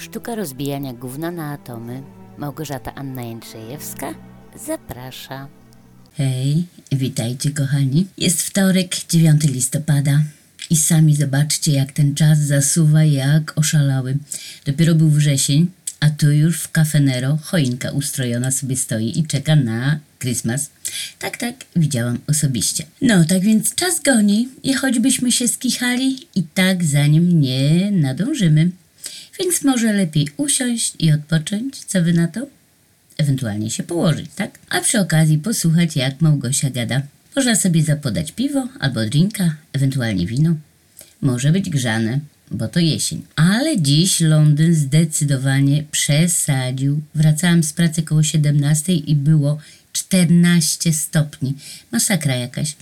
Sztuka rozbijania gówna na atomy. Małgorzata Anna Jędrzejewska zaprasza. Hej, witajcie kochani. Jest wtorek, 9 listopada i sami zobaczcie jak ten czas zasuwa jak oszalały. Dopiero był wrzesień, a tu już w Cafe Nero choinka ustrojona sobie stoi i czeka na Christmas. Tak, tak, widziałam osobiście. No, tak więc czas goni i choćbyśmy się skichali i tak za nim nie nadążymy. Więc może lepiej usiąść i odpocząć, co wy na to? ewentualnie się położyć, tak? A przy okazji posłuchać, jak Małgosia gada. Można sobie zapodać piwo albo drinka, ewentualnie wino. Może być grzane, bo to jesień. Ale dziś Londyn zdecydowanie przesadził. Wracałam z pracy koło 17 i było 14 stopni. Masakra jakaś.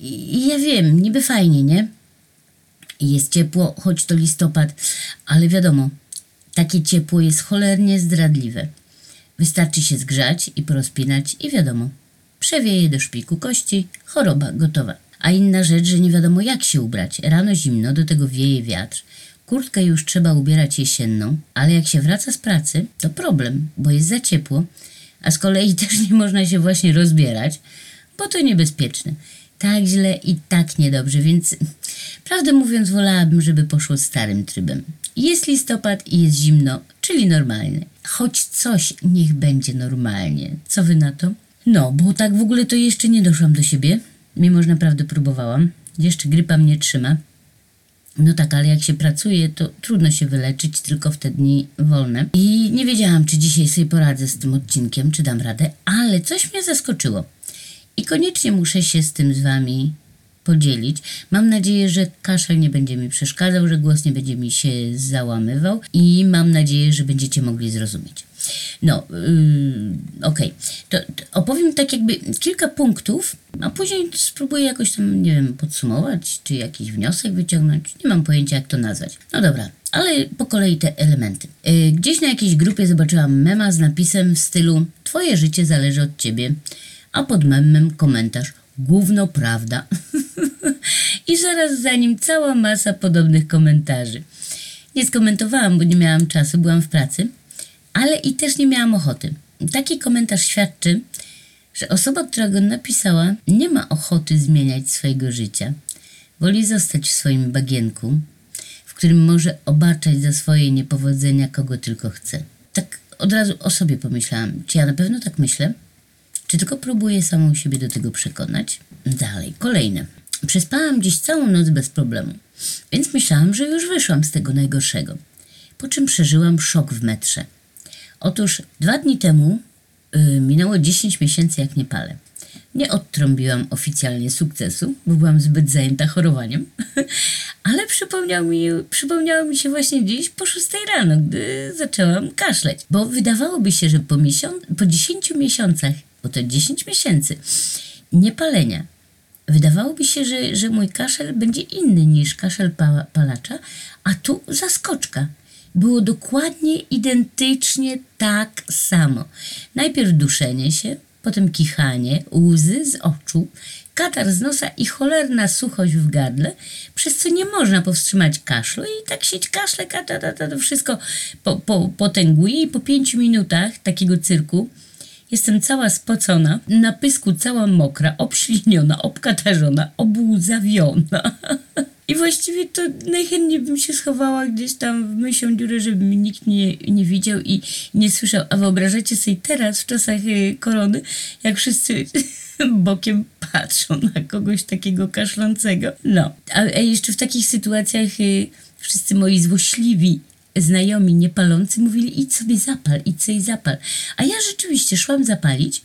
I ja wiem, niby fajnie, nie? Jest ciepło, choć to listopad, ale wiadomo, takie ciepło jest cholernie zdradliwe. Wystarczy się zgrzać i porozpinać i wiadomo, przewieje do szpiku kości, choroba gotowa. A inna rzecz, że nie wiadomo jak się ubrać. Rano zimno, do tego wieje wiatr. Kurtkę już trzeba ubierać jesienną, ale jak się wraca z pracy, to problem, bo jest za ciepło, a z kolei też nie można się właśnie rozbierać, bo to niebezpieczne. Tak źle i tak niedobrze, więc prawdę mówiąc wolałabym, żeby poszło starym trybem. Jest listopad i jest zimno, czyli normalnie. Choć coś niech będzie normalnie. Co wy na to? No, bo tak w ogóle to jeszcze nie doszłam do siebie, mimo że naprawdę próbowałam. Jeszcze grypa mnie trzyma. No tak, ale jak się pracuje, to trudno się wyleczyć tylko w te dni wolne. I nie wiedziałam, czy dzisiaj sobie poradzę z tym odcinkiem, czy dam radę, ale coś mnie zaskoczyło. I koniecznie muszę się z tym z wami podzielić. Mam nadzieję, że kaszel nie będzie mi przeszkadzał, że głos nie będzie mi się załamywał i mam nadzieję, że będziecie mogli zrozumieć. No, yy, okej. To, to opowiem tak jakby kilka punktów, a później spróbuję jakoś tam, nie wiem, podsumować, czy jakiś wniosek wyciągnąć. Nie mam pojęcia, jak to nazwać. No dobra, ale po kolei te elementy. Yy, gdzieś na jakiejś grupie zobaczyłam mema z napisem w stylu Twoje życie zależy od ciebie, a pod memem komentarz Gówno prawda. I zaraz za nim cała masa podobnych komentarzy. Nie skomentowałam, bo nie miałam czasu, byłam w pracy, ale i też nie miałam ochoty. Taki komentarz świadczy, że osoba, która go napisała, nie ma ochoty zmieniać swojego życia. Woli zostać w swoim bagienku, w którym może obarczać za swoje niepowodzenia kogo tylko chce. Tak od razu o sobie pomyślałam. Czy ja na pewno tak myślę? Czy tylko próbuję samą siebie do tego przekonać? Dalej, kolejne. Przespałam dziś całą noc bez problemu, więc myślałam, że już wyszłam z tego najgorszego. Po czym przeżyłam szok w metrze. Otóż dwa dni temu yy, minęło 10 miesięcy jak nie palę. Nie odtrąbiłam oficjalnie sukcesu, bo byłam zbyt zajęta chorowaniem, ale mi, przypomniało mi się właśnie dziś po 6 rano, gdy zaczęłam kaszleć. Bo wydawałoby się, że po, miesiąc, po 10 miesiącach, bo to 10 miesięcy niepalenia, wydawałoby się, że, że mój kaszel będzie inny niż kaszel pa, palacza, a tu zaskoczka. Było dokładnie identycznie tak samo. Najpierw duszenie się, potem kichanie, łzy z oczu, katar z nosa i cholerna suchość w gardle, przez co nie można powstrzymać kaszlu i tak sieć kaszle, kata, ta, ta, to wszystko po, po, potęguje i po pięciu minutach takiego cyrku Jestem cała spocona, na pysku cała mokra, obśliniona, obkatarzona, obłzawiona. I właściwie to najchętniej bym się schowała gdzieś tam w mysią dziurę, żeby mnie nikt nie, nie widział i nie słyszał. A wyobrażacie sobie teraz, w czasach y, korony, jak wszyscy bokiem patrzą na kogoś takiego kaszlącego. No, a, jeszcze w takich sytuacjach y, wszyscy moi złośliwi znajomi niepalący mówili idź sobie zapal, idź sobie zapal. A ja rzeczywiście szłam zapalić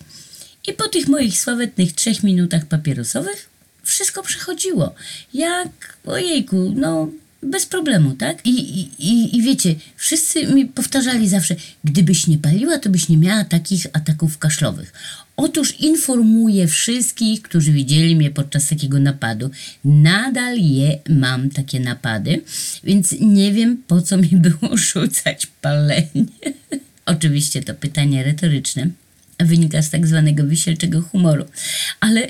i po tych moich sławetnych trzech minutach papierosowych wszystko przechodziło. Jak, ojejku, no bez problemu, tak? I, i, i, wiecie, wszyscy mi powtarzali zawsze, gdybyś nie paliła, to byś nie miała takich ataków kaszlowych. Otóż informuję wszystkich, którzy widzieli mnie podczas takiego napadu. Nadal je mam takie napady, więc nie wiem po co mi było rzucać palenie. Oczywiście to pytanie retoryczne. Wynika z tak zwanego wisielczego humoru. Ale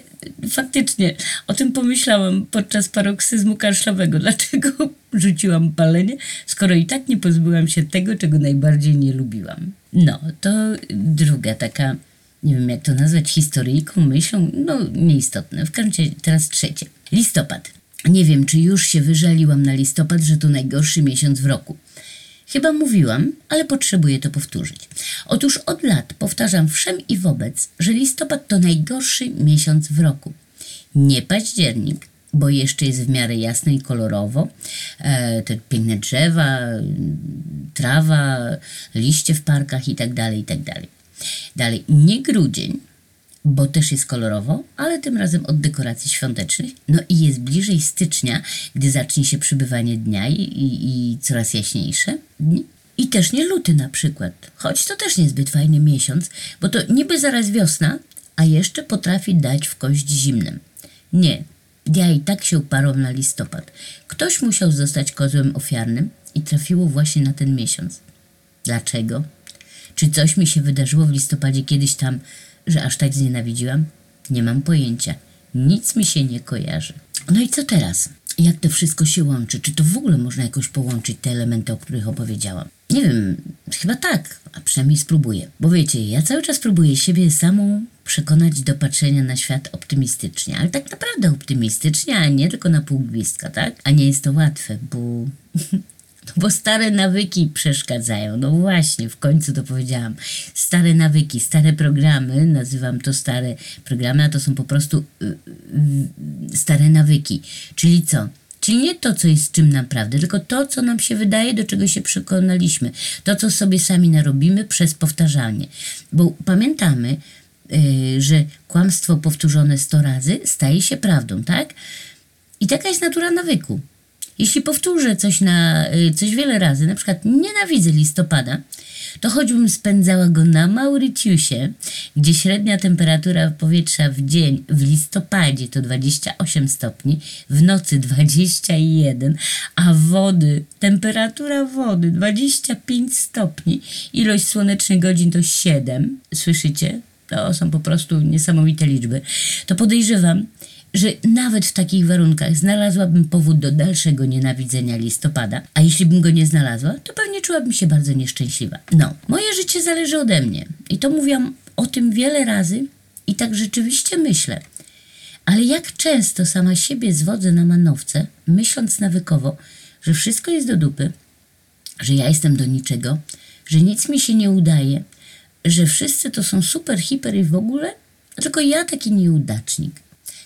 faktycznie o tym pomyślałam podczas paroksyzmu kaszlowego. Dlaczego rzuciłam palenie, skoro i tak nie pozbyłam się tego, czego najbardziej nie lubiłam? No, to druga taka, nie wiem jak to nazwać, historyjką, myślą, no nieistotne. W każdym razie teraz trzecie. Listopad. Nie wiem, czy już się wyżaliłam na listopad, że to najgorszy miesiąc w roku. Chyba mówiłam, ale potrzebuję to powtórzyć. Otóż od lat powtarzam wszem i wobec, że listopad to najgorszy miesiąc w roku. Nie październik, bo jeszcze jest w miarę jasno i kolorowo. E, te piękne drzewa, trawa, liście w parkach i tak dalej, i tak. Dalej, nie grudzień, bo też jest kolorowo, ale tym razem od dekoracji świątecznych. No i jest bliżej stycznia, gdy zacznie się przybywanie dnia i, i, i coraz jaśniejsze dni. I też nie luty na przykład, choć to też niezbyt fajny miesiąc, bo to niby zaraz wiosna, a jeszcze potrafi dać w kość zimnem. Nie, ja i tak się uparłam na listopad. Ktoś musiał zostać kozłem ofiarnym i trafiło właśnie na ten miesiąc. Dlaczego? Czy coś mi się wydarzyło w listopadzie kiedyś tam, że aż tak znienawidziłam? Nie mam pojęcia. Nic mi się nie kojarzy. No i co teraz? Jak to wszystko się łączy? Czy to w ogóle można jakoś połączyć te elementy, o których opowiedziałam? Nie wiem, chyba tak, a przynajmniej spróbuję. Bo wiecie, ja cały czas próbuję siebie samą przekonać do patrzenia na świat optymistycznie, ale tak naprawdę optymistycznie, a nie tylko na pół gwizdka, tak? A nie jest to łatwe, bo No bo stare nawyki przeszkadzają. No właśnie, w końcu to powiedziałam. Stare nawyki, stare programy, nazywam to stare programy, a to są po prostu y, y, stare nawyki. Czyli co? Czyli nie to, co jest czym naprawdę, tylko to, co nam się wydaje, do czego się przekonaliśmy. To, co sobie sami narobimy przez powtarzanie. Bo pamiętamy, yy, że kłamstwo powtórzone 100 razy staje się prawdą, tak? I taka jest natura nawyku. Jeśli powtórzę coś, na, y, coś wiele razy, na przykład nienawidzę listopada, to choćbym spędzała go na Mauritiusie, gdzie średnia temperatura powietrza w dzień w listopadzie to 28 stopni, w nocy 21, a wody, temperatura wody 25 stopni, ilość słonecznych godzin to 7. Słyszycie? To są po prostu niesamowite liczby. To podejrzewam, że nawet w takich warunkach znalazłabym powód do dalszego nienawidzenia listopada, a jeśli bym go nie znalazła, to pewnie czułabym się bardzo nieszczęśliwa. No, moje życie zależy ode mnie i to mówiłam o tym wiele razy i tak rzeczywiście myślę. Ale jak często sama siebie zwodzę na manowce, myśląc nawykowo, że wszystko jest do dupy, że ja jestem do niczego, że nic mi się nie udaje, że wszyscy to są super, hiper i w ogóle, tylko ja taki nieudacznik.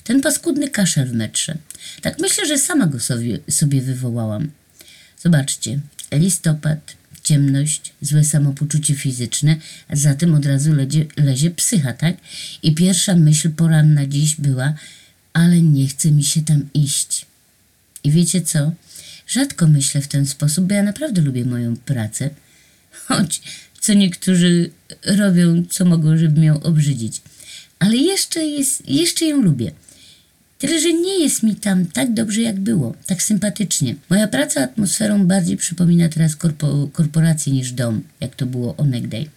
Ten paskudny kaszel w metrze. Tak myślę, że sama go sobie, sobie wywołałam. Zobaczcie, listopad, ciemność, złe samopoczucie fizyczne, a za tym od razu lezie, lezie psycha, tak? I pierwsza myśl poranna dziś była, ale nie chce mi się tam iść. I wiecie co? Rzadko myślę w ten sposób, bo ja naprawdę lubię moją pracę. Choć co niektórzy robią, co mogą, żeby ją obrzydzić. Ale jeszcze, jest, jeszcze ją lubię. Tyle, że nie jest mi tam tak dobrze, jak było, tak sympatycznie. Moja praca atmosferą bardziej przypomina teraz korpo, korporację niż dom, jak to było onegdaj.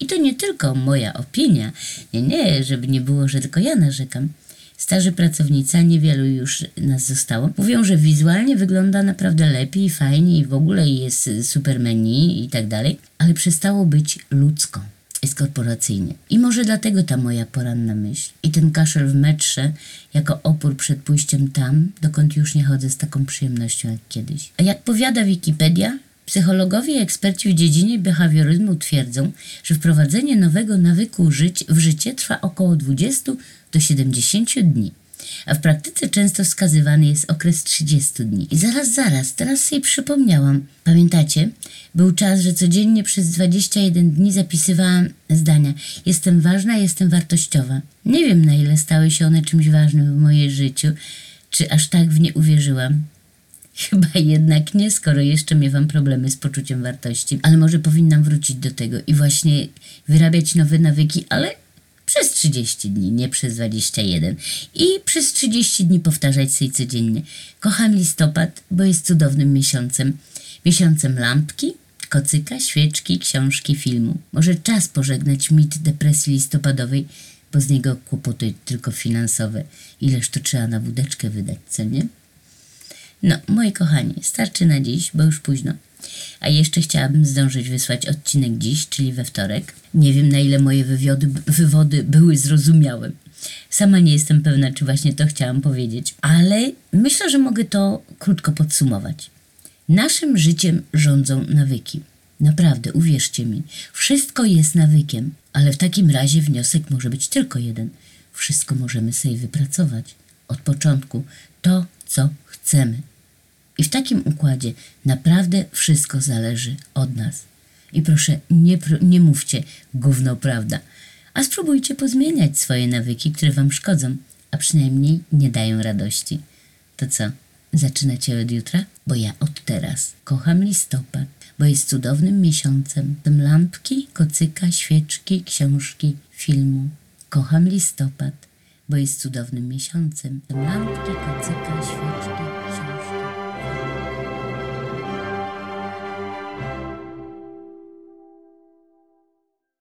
I to nie tylko moja opinia. Nie, nie, żeby nie było, że tylko ja narzekam. Starzy pracownicy, a niewielu już nas zostało, mówią, że wizualnie wygląda naprawdę lepiej, fajnie i w ogóle jest super menu i tak dalej, ale przestało być ludzko jest korporacyjnie. I może dlatego ta moja poranna myśl. I ten kaszel w metrze jako opór przed pójściem tam, dokąd już nie chodzę z taką przyjemnością jak kiedyś. A jak powiada Wikipedia, psychologowie i eksperci w dziedzinie behawioryzmu twierdzą, że wprowadzenie nowego nawyku żyć w życie trwa około 20 do 70 dni a w praktyce często wskazywany jest okres 30 dni. I zaraz, zaraz, teraz sobie przypomniałam. Pamiętacie? Był czas, że codziennie przez 21 dni zapisywałam zdania. Jestem ważna, jestem wartościowa. Nie wiem, na ile stały się one czymś ważnym w moim życiu, czy aż tak w nie uwierzyłam. Chyba jednak nie, skoro jeszcze miewam problemy z poczuciem wartości. Ale może powinnam wrócić do tego i właśnie wyrabiać nowe nawyki, ale przez 30 dni, nie przez 21. I przez 30 dni powtarzać sobie codziennie. Kocham listopad, bo jest cudownym miesiącem. Miesiącem lampki, kocyka, świeczki, książki, filmu. Może czas pożegnać mit depresji listopadowej, bo z niego kłopoty tylko finansowe. Ileż to trzeba na wódeczkę wydać, co nie? No, moi kochani, starczy na dziś, bo już późno. A jeszcze chciałabym zdążyć wysłać odcinek dziś, czyli we wtorek. Nie wiem, na ile moje wywiody, wywody były zrozumiałe. Sama nie jestem pewna, czy właśnie to chciałam powiedzieć, ale myślę, że mogę to krótko podsumować. Naszym życiem rządzą nawyki. Naprawdę, uwierzcie mi, wszystko jest nawykiem, ale w takim razie wniosek może być tylko jeden. Wszystko możemy sobie wypracować od początku to, co chcemy. I w takim układzie naprawdę wszystko zależy od nas. I proszę, nie, nie mówcie gówno prawda, a spróbujcie pozmieniać swoje nawyki, które wam szkodzą, a przynajmniej nie dają radości. To co, zaczynacie od jutra? Bo ja od teraz kocham listopad, bo jest cudownym miesiącem. Tym lampki, kocyka, świeczki, książki, filmu. Kocham listopad, bo jest cudownym miesiącem. Tym lampki, kocyka, świeczki,